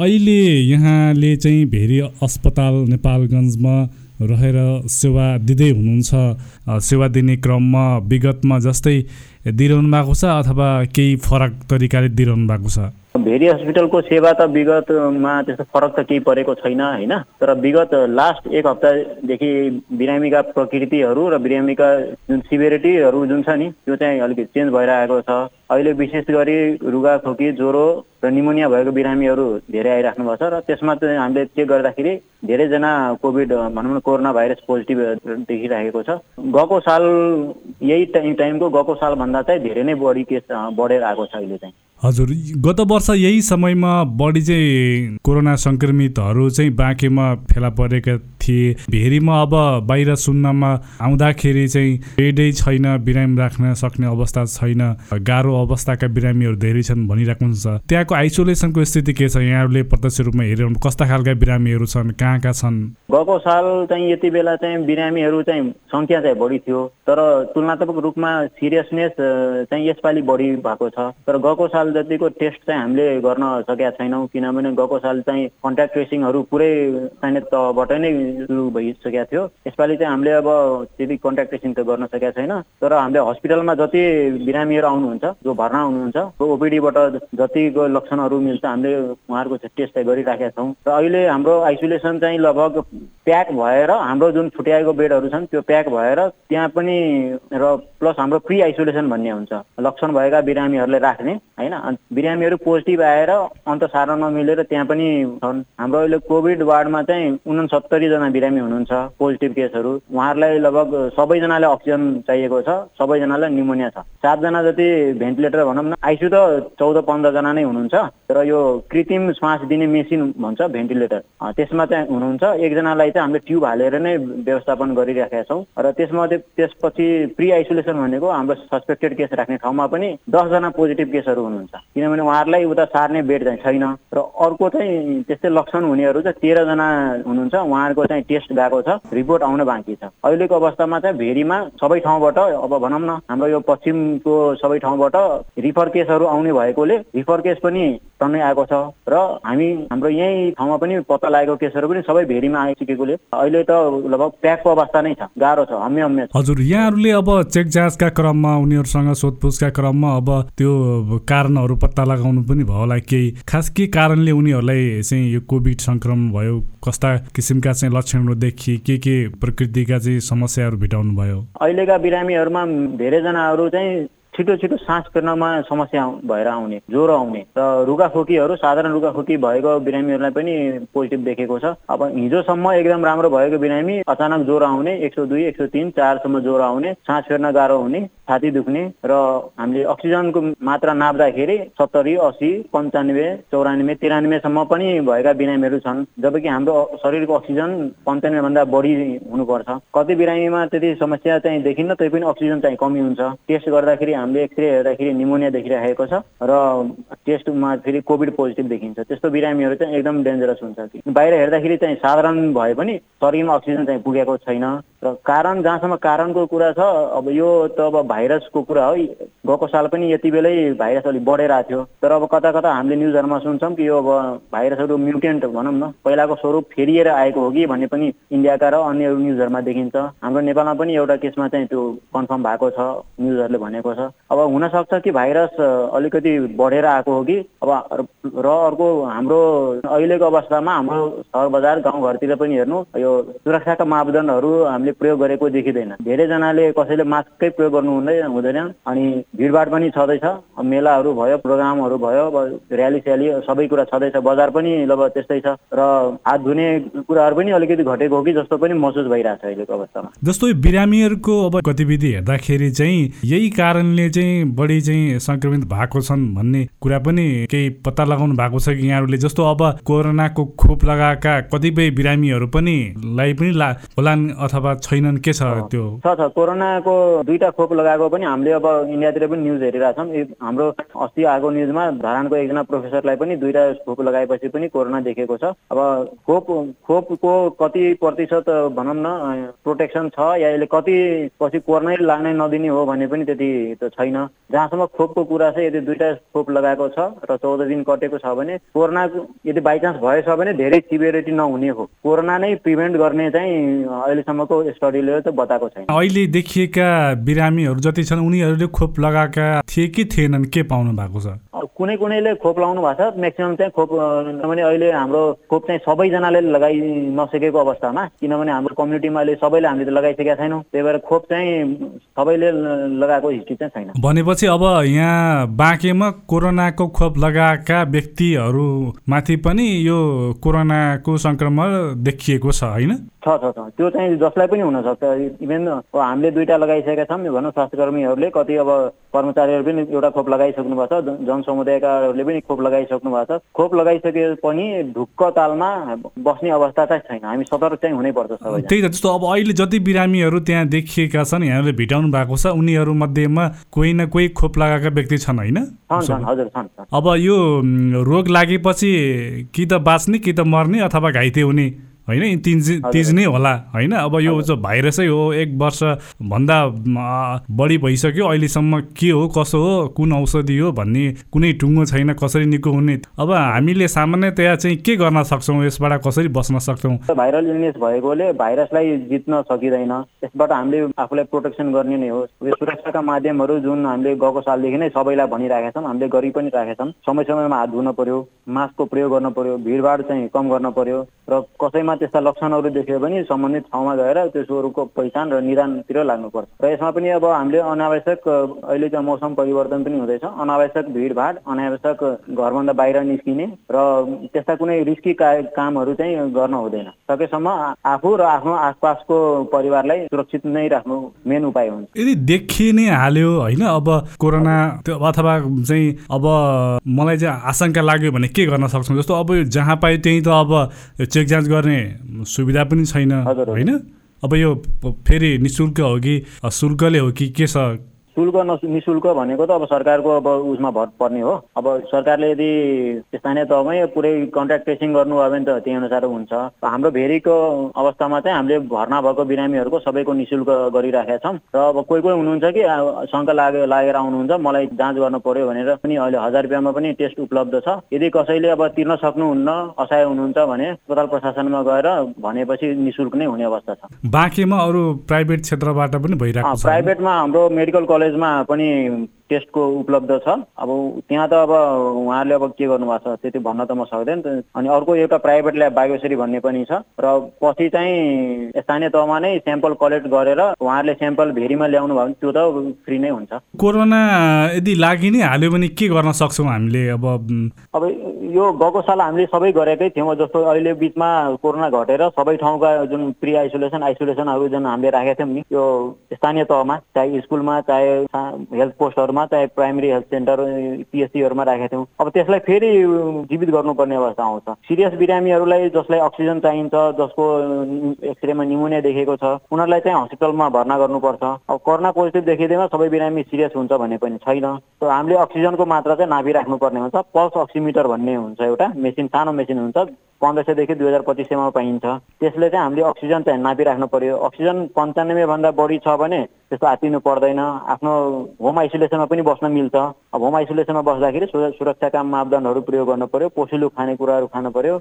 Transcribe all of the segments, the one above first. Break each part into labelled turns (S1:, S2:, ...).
S1: अहिले यहाँले चाहिँ भेरी अस्पताल नेपालगञ्जमा रहेर सेवा दिँदै हुनुहुन्छ। सेवा दिने क्रममा विगतमा जस्तै दिइरहनु भएको छ अथवा केही फरक तरिकाले दिइरहनु भएको छ?
S2: भेरी हस्पिटलको सेवा त विगतमा त्यस्तो फरक त केही परेको छैन होइन? तर विगत लास्ट एक हप्तादेखि बिरामीका प्रकृतिहरू र बिरामीका जुन सिभिरिटीहरू जुन छ नि त्यो चाहिँ अलिकति चेन्ज भएर आएको छ। अहिले विशेष गरी रुगाखोकी ज्वरो र निमोनिया भएको बिरामीहरू धेरै आइराख्नु भएको छ र त्यसमा चाहिँ हामीले चेक गर्दाखेरि धेरैजना कोभिड भनौँ न कोरोना भाइरस पोजिटिभ देखिराखेको छ। गएको साल यही टाइम टाइमको गएको सालभन्दा चाहिँ धेरै नै बढी केस बढेर आएको छ अहिले चाहिँ।
S1: हजुर गत वर्ष यही समयमा बढी चाहिँ कोरोना सङ्क्रमितहरू चाहिँ बाँकेमा फेला परेका थिए। भेरीमा अब बाहिर सुन्नमा आउँदाखेरि चाहिँ बेडै छैन बिरामी राख्न सक्ने अवस्था छैन गाह्रो अवस्थाका बिरामीहरू धेरै छन् भनिराख्नुहुन्छ त्यहाँको आइसोलेसनको स्थिति के छ? यहाँहरूले प्रत्यक्ष रूपमा हेरेर कस्ता खालका बिरामीहरू छन् कहाँ कहाँ छन्?
S2: गएको साल चाहिँ यति बेला चाहिँ बिरामीहरू चाहिँ सङ्ख्या चाहिँ बढी थियो तर तुलनात्मक रूपमा सिरियसनेस चाहिँ यसपालि बढी भएको छ। तर गएको साल जतिको टेस्ट चाहिँ हामीले गर्न सकेका छैनौँ किनभने गएको साल चाहिँ कन्ट्याक्ट ट्रेसिङहरू पुरै चाहिने तहबाट नै सुरु भइसकेका थियो। यसपालि चाहिँ हामीले अब त्यति कन्ट्याक्ट ट्रेसिङ त गर्न सकेका छैन। तर हामीले हस्पिटलमा जति बिरामीहरू आउनुहुन्छ जो भर्ना हुनुहुन्छ ओपिडीबाट जतिको लक्षणहरू मिल्छ हामीले उहाँहरूको टेस्ट चाहिँ गरिराखेका छौँ। र अहिले हाम्रो आइसोलेसन चाहिँ लगभग प्याक भएर हाम्रो जुन छुट्याएको बेडहरू छन् त्यो प्याक भएर त्यहाँ पनि र प्लस हाम्रो प्रि आइसोलेसन भन्ने हुन्छ। लक्षण भएका बिरामीहरूलाई राख्ने होइन? बिरामीहरू पोजिटिभ आएर अन्त साह्रो नमिलेर त्यहाँ पनि छन्। हाम्रो अहिले कोभिड वार्डमा चाहिँ उनसत्तरीजना बिरामी हुनुहुन्छ पोजिटिभ केसहरू उहाँहरूलाई लगभग सबैजनालाई अक्सिजन चाहिएको छ सबैजनालाई निमोनिया छ। सातजना जति भेन्टिलेटर भनौँ न आइसियु त चौध पन्ध्रजना नै हुनुहुन्छ। तर यो कृत्रिम श्वास दिने मेसिन भन्छ भेन्टिलेटर त्यसमा चाहिँ हुनुहुन्छ। एकजनालाई चाहिँ हामीले ट्युब हालेर नै व्यवस्थापन गरिराखेका छौँ। र त्यसमा त्यसपछि प्रि आइसोलेसन भनेको हाम्रो सस्पेक्टेड केस राख्ने ठाउँमा पनि दसजना पोजिटिभ केसहरू हुनुहुन्छ। किनभने उहाँहरूलाई उता सार्ने बेड चाहिँ छैन। र अर्को चाहिँ त्यस्तै लक्षण हुनेहरू चाहिँ तेह्रजना हुनुहुन्छ। उहाँहरूको चाहिँ टेस्ट गएको छ रिपोर्ट आउन बाँकी छ। अहिलेको अवस्थामा चाहिँ भेरीमा सबै ठाउँबाट अब भनौँ न हाम्रो यो पश्चिमको सबै ठाउँबाट रिफर केसहरू आउने भएकोले रिफर केस पनि टन्नै आएको छ र हामी हाम्रो यही ठाउँमा पनि पत्ता लागेको केसहरू पनि सबै भेरीमा आइसकेकोले। अहिले त लगभग प्याकको अवस्था नै छ गाह्रो छ हम्मे हम्मे
S1: हजुर यहाँहरूले अब चेक जाँचका क्रममा उनीहरूसँग सोधपुछका क्रममा अब त्यो कारणहरू पत्ता लगाउनु पनि भयो होला। केही खास के कारणले उनीहरूलाई चाहिँ यो कोभिड सङ्क्रमण भयो? कस्ता किसिमका चाहिँ लक्षणहरू देखि के के प्रकृतिका चाहिँ समस्याहरू भेटाउनु भयो
S2: अहिलेका बिरामीहरूमा धेरैजनाहरू चाहिँ छिटो छिटो सास फेर्नमा समस्या भएर आउने ज्वरो आउने। र रुगाखोकीहरू साधारण रुगाखोकी भएको बिरामीहरूलाई पनि पोजिटिभ देखेको छ। अब हिजोसम्म एकदम राम्रो भएको बिरामी अचानक ज्वरो आउने एक सौ दुई एक सौ तिन चारसम्म ज्वरो आउने सास फेर्न गाह्रो हुने छाती दुख्ने र हामीले अक्सिजनको मात्रा नाप्दाखेरि सत्तरी असी पन्चानब्बे चौरानब्बे तिरानब्बेसम्म पनि भएका बिरामीहरू छन् जबकि हाम्रो शरीरको अक्सिजन पन्चानब्बेभन्दा बढी हुनुपर्छ। कति बिरामीमा त्यति समस्या चाहिँ देखिन्न तै पनि अक्सिजन चाहिँ कमी हुन्छ। टेस्ट गर्दाखेरि हामीले एक्सरे हेर्दाखेरि निमोनिया देखिरहेको छ र टेस्टमा फेरि कोभिड पोजिटिभ देखिन्छ। त्यस्तो बिरामीहरू चाहिँ एकदम डेन्जरस हुन्छ बाहिर हेर्दाखेरि चाहिँ साधारण भए पनि शरीरमा अक्सिजन चाहिँ पुगेको छैन र कारण जहाँसम्म कारणको कुरा छ अब यो त अब भाइरसको कुरा हो। गएको साल पनि यति बेलै भाइरस अलिक बढेर आएको थियो। तर अब कता कता हामीले न्युजहरूमा सुन्छौँ कि यो अब भाइरसहरू म्युटेन्ट भनौँ न पहिलाको स्वरूप फेरिएर आएको हो कि भन्ने पनि इन्डियाका र अन्य न्युजहरूमा देखिन्छ। हाम्रो नेपालमा पनि एउटा केसमा चाहिँ त्यो कन्फर्म भएको छ न्युजहरूले भनेको छ। अब हुनसक्छ कि भाइरस अलिकति बढेर आएको हो कि? अब र अर्को हाम्रो अहिलेको अवस्थामा हाम्रो सहर बजार गाउँघरतिर पनि हेर्नु यो सुरक्षाका मापदण्डहरू हामीले प्रयोग गरेको देखिँदैन। धेरैजनाले कसैले मास्कै प्रयोग गर्नु हुँदैन हुँदैन अनि भिडभाड पनि छँदैछ। मेलाहरू भयो प्रोग्रामहरू भयो र्याली स्याली सबै कुरा छँदैछ। बजार पनि अब त्यस्तै छ र हात धुने कुराहरू पनि अलिकति घटेको हो कि जस्तो पनि महसुस भइरहेको छ अहिलेको अवस्थामा।
S1: जस्तो बिरामीहरूको अब गतिविधि हेर्दाखेरि चाहिँ यही कारणले चाहिँ बढी चाहिँ सङ्क्रमित भएको छन् भन्ने कुरा पनि केही पत्ता लगाउनु भएको छ कि यहाँहरूले? जस्तो अब कोरोनाको खोप लगाएका कतिपय बिरामीहरू पनि लाई पनि ला होलान् अथवा छैनन् के छ त्यो?
S2: छ छ। कोरोनाको दुईटा खोप लगाएको पनि हामीले अब इन्डियातिर पनि न्युज हेरिरहेछौँ हाम्रो अस्ति आएको न्युजमा धरानको एकजना प्रोफेसरलाई पनि दुईटा खोप लगाएपछि पनि कोरोना देखेको छ। अब खोप खोपको कति प्रतिशत भनौँ न प्रोटेक्सन छ या यसले कति पछि कोरोनै लाग्नै नदिने हो भने पनि त्यति त छैन। जहाँसम्म खोपको कुरा छ यदि दुईवटा खोप लगाएको छ र चौध दिन कटेको छ भने कोरोनाको यदि बाइचान्स भएछ भने धेरै सिभियरिटी नहुने हो। कोरोना नै प्रिभेन्ट गर्ने चाहिँ अहिलेसम्मको स्टडीले चाहिँ बताएको छैन।
S1: अहिले देखिएका बिरामीहरू जति छन् उनीहरूले खोप लगाएका थिए कि थिएनन्? के पाउनु भएको छ?
S2: कुनै कुनैले खोप लगाउनु भएको छ म्याक्सिमम् चाहिँ खोप किनभने अहिले हाम्रो खोप चाहिँ सबैजनाले लगाइ नसकेको अवस्थामा किनभने हाम्रो कम्युनिटीमा अहिले सबैले हामीले त लगाइसकेका छैनौँ। त्यही भएर खोप चाहिँ सबैले लगाएको हिस्ट्री चाहिँ छैन।
S1: भनेपछि अब यहाँ बाँकेमा कोरोनाको खोप लगाएका व्यक्तिहरू माथि पनि यो कोरोनाको सङ्क्रमण देखिएको छ होइन?
S2: छ छ छ। त्यो चाहिँ जसलाई पनि हुनसक्छ इभेन हामीले दुईवटा लगाइसकेका छौँ भनौँ स्वास्थ्य कर्मीहरूले कति अब कर्मचारीहरू पनि एउटा खोप लगाइसक्नु भएको छ जनसमुदायकाहरूले पनि खोप लगाइसक्नु भएको छ। खोप लगाइसके पनि ढुक्क तालमा बस्ने अवस्था चाहिँ छैन। हामी सतर्क चाहिँ हुनैपर्छ सबै
S1: त्यही त जस्तो अब अहिले जति बिरामीहरू त्यहाँ देखिएका छन् यहाँले भेटाउनु भएको छ उनीहरू मध्येमा कोही न कोही खोप लगाएका व्यक्ति छन् होइन?
S2: हजुर छन्
S1: अब यो रोग लागेपछि कि त बाँच्ने कि त मर्ने अथवा घाइते हुने होइन तिज तिज नै होला। होइन अब यो भाइरसै हो एक वर्षभन्दा बढी भइसक्यो। अहिलेसम्म के हो कसो हो कुन औषधि हो भन्ने कुनै टुङ्गो छैन कसरी निको हुने। अब हामीले सामान्यतया चाहिँ के गर्न सक्छौँ? यसबाट कसरी बस्न सक्छौँ?
S2: भाइरल इलनेस भएकोले भाइरसलाई जित्न सकिँदैन। यसबाट हामीले आफूलाई प्रोटेक्सन गर्ने नै हो। यो सुरक्षाका माध्यमहरू जुन हामीले गएको सालदेखि नै सबैलाई भनिराखेका छौँ हामीले गरि पनि राखेका छौँ समय समयमा हात धुन पर्यो मास्कको प्रयोग गर्न पर्यो भिडभाड चाहिँ कम गर्न पर्यो। र कसैमा ठाउँमा त्यस्ता लक्षणहरू देख्यो भने सम्बन्धित ठाउँमा गएर त्यसोहरूको पहिचान र निदानतिर लाग्नुपर्छ। र यसमा पनि अब हामीले अनावश्यक अहिले चाहिँ मौसम परिवर्तन पनि हुँदैछ। अनावश्यक भिडभाड अनावश्यक घरभन्दा बाहिर निस्किने र त्यस्ता कुनै रिस्की कामहरू चाहिँ गर्न हुँदैन। सकेसम्म आफू र आफ्नो आसपासको परिवारलाई सुरक्षित नै राख्नु मेन उपाय हुन्छ।
S1: यदि देखि नै हाल्यो होइन अब कोरोना अथवा चाहिँ अब मलाई चाहिँ आशंका लाग्यो भने के गर्न सक्छौँ? जस्तो अब जहाँ पायो त्यहीँ त अब चेक जाँच गर्ने सुविधा पनि छैन होइन? अब यो फेरि नि शुल्क हो कि शुल्कले हो कि के छ?
S2: शुल्क नि शुल्क भनेको त अब सरकारको अब उसमा भर पर्ने हो। अब सरकारले यदि स्थानीय तहमै पुरै कन्ट्याक्ट ट्रेसिङ गर्नुभयो भने त त्यही अनुसार हुन्छ। हाम्रो भेरीको अवस्थामा चाहिँ हामीले भर्ना भएको बिरामीहरूको सबैको नि शुल्क गरिराखेका छौँ। र अब कोही कोही हुनुहुन्छ कि शङ्का लागे लागेर आउनुहुन्छ मलाई जाँच गर्नु पर्यो भनेर पनि अहिले हजार रुपियाँमा पनि टेस्ट उपलब्ध छ। यदि कसैले अब तिर्न सक्नुहुन्न असहाय हुनुहुन्छ भने अस्पताल प्रशासनमा गएर भनेपछि नि शुल्क नै हुने अवस्था छ।
S1: बाँकीमा अरू प्राइभेट क्षेत्रबाट पनि भइरहेको
S2: छ। प्राइभेटमा हाम्रो मेडिकल कलेज कलेजमा पनि टेस्टको उपलब्ध छ। अब त्यहाँ त अब उहाँहरूले अब के गर्नुभएको छ त्यति भन्न त म सक्दैन। अनि अर्को एउटा प्राइभेट ल्याब बागेश्वरी भन्ने पनि छ। र पछि चाहिँ स्थानीय तहमा नै स्याम्पल कलेक्ट गरेर उहाँहरूले स्याम्पल भेरीमा ल्याउनु भयो भने त्यो त फ्री नै हुन्छ।
S1: कोरोना यदि लागि नै हाल्यो भने के गर्न सक्छौँ हामीले? अब
S2: अब यो गएको हामीले सबै गरेकै थियौँ जस्तो अहिले बिचमा कोरोना घटेर सबै ठाउँका जुन प्रि आइसोलेसन आइसोलेसनहरू जुन हामीले राखेका थियौँ नि यो स्थानीय तहमा चाहे स्कुलमा चाहे हेल्थ पोस्टहरूमा चाहे प्राइमेरी हेल्थ सेन्टर पिएचसीहरूमा राखेका थियौँ। अब त्यसलाई फेरि जीवित गर्नुपर्ने अवस्था आउँछ। सिरियस बिरामीहरूलाई जसलाई अक्सिजन चाहिन्छ जसको एक्सरेमा निमोनिया देखेको छ उनीहरूलाई चाहिँ हस्पिटलमा भर्ना गर्नुपर्छ। अब कोरोना पोजिटिभ देखिँदैमा सबै बिरामी सिरियस हुन्छ भन्ने पनि छैन। हामीले अक्सिजनको मात्रा चाहिँ नापिराख्नुपर्ने हुन्छ पल्स अक्सिमिटर भन्ने हुन्छ एउटा मेसिन सानो मेसिन हुन्छ पन्ध्र सयदेखि दुई हजार पच्चिस सयमा पाइन्छ। त्यसले चाहिँ हामीले अक्सिजन चाहिँ नापिराख्नु पर्यो। अक्सिजन पन्चानब्बेभन्दा बढी छ भने त्यस्तो हातिनु पर्दैन। आफ्नो होम आइसोलेसनमा पनि बस्न मिल्छ। अब होम आइसोलेसनमा बस्दाखेरि सुरक्षाका मापदण्डहरू प्रयोग गर्नु पर्यो पोसिलो खानेकुराहरू खानु पर्यो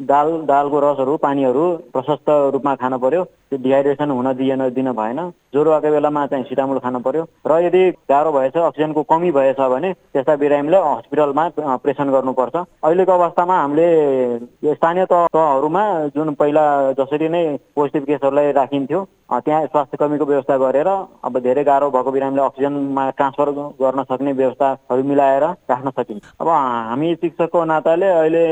S2: दाल दालको रसहरू पानीहरू प्रशस्त रूपमा खानु पर्यो। त्यो डिहाइड्रेसन हुन दिएन दिन भएन। ज्वरो आएको बेलामा चाहिँ सिटामोल खानु पर्यो। र यदि गाह्रो भएछ अक्सिजनको कमी भएछ भने त्यस्ता बिरामीलाई हस्पिटलमा प्रेसन गर्नुपर्छ। अहिलेको अवस्थामा हामीले स्थानीय तहहरूमा जुन पहिला जसरी नै पोजिटिभ केसहरूलाई राखिन्थ्यो त्यहाँ स्वास्थ्य कर्मीको व्यवस्था गरेर अब धेरै गाह्रो भएको बिरामीलाई अक्सिजनमा ट्रान्सफर गर्न सक्ने व्यवस्थाहरू मिलाएर राख्न सकिन्छ। अब हामी शिक्षकको नाताले अहिले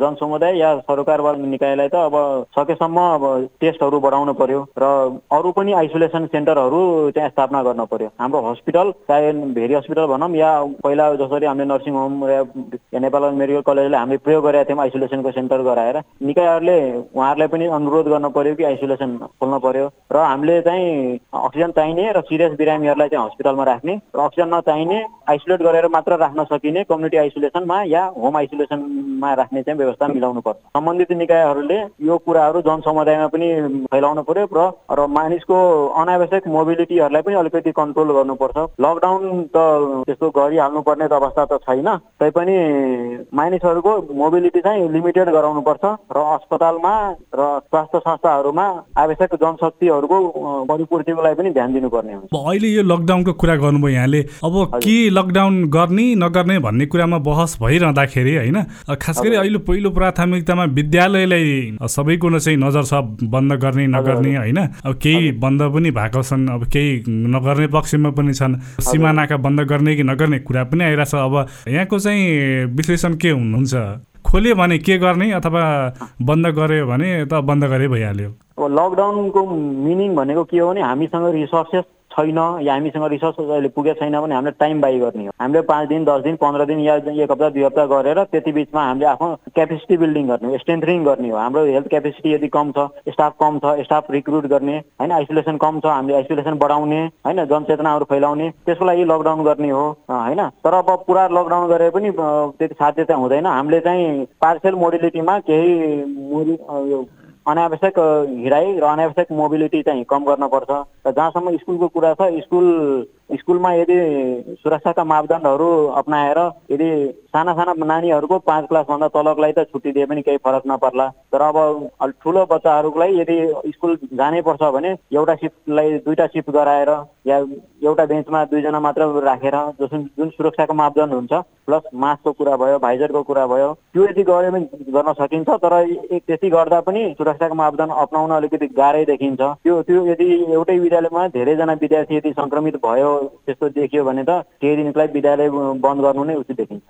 S2: जनसमुदाय या सरकार निकायलाई त अब सकेसम्म अब टेस्टहरू बढाउनु पर्यो र अरू पनि आइसोलेसन सेन्टरहरू त्यहाँ स्थापना गर्न पर्यो। हाम्रो हस्पिटल चाहे भेरी हस्पिटल भनौँ या पहिला जसरी हामीले नर्सिङ होम या नेपाल मेडिकल कलेजले हामीले प्रयोग गरेका थियौँ आइसोलेसनको सेन्टर गराएर निकायहरूले उहाँहरूलाई पनि अनुरोध गर्न पर्यो कि आइसोलेसन खोल्न पर्यो। र हामीले चाहिँ अक्सिजन चाहिने चाहिने र सिरियस बिरामीहरूलाई चाहिँ हस्पिटलमा राख्ने र अक्सिजन नचाहिने आइसोलेट गरेर मात्र राख्न सकिने कम्युनिटी आइसोलेसनमा या होम आइसोलेसनमा राख्ने चाहिँ व्यवस्था मिलाउनु पर्छ सम्बन्धित निकायहरूले यो कुराहरू जनसमुदायमा पनि फैलाउनु पर्यो र र मानिसको अनावश्यक मोबिलिटीहरूलाई पनि अलिकति कन्ट्रोल गर्नुपर्छ। लकडाउन त त्यस्तो गरिहाल्नुपर्ने त अवस्था त छैन। तैपनि मानिसहरूको मोबिलिटी चाहिँ लिमिटेड गराउनुपर्छ र अस्पतालमा र स्वास्थ्य संस्थाहरूमा आवश्यक जनशक्तिहरूको परिपूर्तिको लागि पनि ध्यान दिनुपर्ने हुन्छ।
S1: अब अहिले यो लकडाउनको कुरा गर्नुभयो यहाँले अब के लकडाउन गर्ने नगर्ने भन्ने कुरामा बहस भइरहँदाखेरि होइन खास गरी अहिले पहिलो प्राथमिकतामा विद्यालयलाई सबैको चाहिँ नजर छ बन्द गर्ने नगर्ने होइन। अब केही बन्द पनि भएको छन् अब केही नगर्ने पक्षमा पनि छन्। सिमानाका बन्द गर्ने कि नगर्ने कुरा पनि आइरहेछ। अब यहाँको चाहिँ विश्लेषण के हुनुहुन्छ? खोल्यो भने के गर्ने अथवा बन्द गर्यो भने त बन्द गरे भइहाल्यो।
S2: अब लकडाउनको मिनिङ भनेको के हो भने हामीसँग रिसोर्सेस छैन या हामीसँग रिसोर्सेस अहिले पुगेको छैन भने हामीले टाइम बाई गर्ने हो। हामीले पाँच दिन दस दिन पन्ध्र दिन या एक हप्ता दुई हप्ता गरेर त्यति बिचमा हामीले आफ्नो क्यापेसिटी बिल्डिङ गर्ने हो स्ट्रेन्थनिङ गर्ने हो। हाम्रो हेल्थ क्यापेसिटी यदि कम छ स्टाफ कम छ स्टाफ रिक्रुट गर्ने होइन आइसोलेसन कम छ हामीले आइसोलेसन बढाउने होइन जनचेतनाहरू फैलाउने त्यसको लागि लकडाउन गर्ने हो होइन। तर अब पुरा लकडाउन गरे पनि त्यति साध्यता हुँदैन। हामीले चाहिँ पार्सल मोडिलिटीमा केही अनावश्यक हिँडाइ र अनावश्यक मोबिलिटी चाहिँ कम गर्नुपर्छ र जहाँसम्म स्कुलको कुरा छ स्कुल स्कुलमा यदि सुरक्षाका मापदण्डहरू अप्नाएर यदि साना साना नानीहरूको पाँच क्लासभन्दा तलको लागि त छुट्टी दिए पनि केही फरक नपर्ला। तर अब ठुलो बच्चाहरूको लागि यदि स्कुल जानै पर्छ भने एउटा सिफ्टलाई दुईवटा सिफ्ट गराएर या एउटा बेन्चमा दुईजना मात्र राखेर जुन जुन सुरक्षाको मापदण्ड हुन्छ प्लस मास्कको कुरा भयो भाइजरको कुरा भयो त्यो यदि गऱ्यो भने गर्न सकिन्छ तर त्यति गर्दा पनि सुरक्षाको मापदण्ड अप्नाउन अलिकति गाह्रै देखिन्छ। त्यो त्यो यदि एउटै विद्यालयमा धेरैजना विद्यार्थी यदि सङ्क्रमित भयो त्यस्तो देखियो भने त केही दिनको लागि विद्यालय बन्द गर्नु नै उचित देखिन्छ।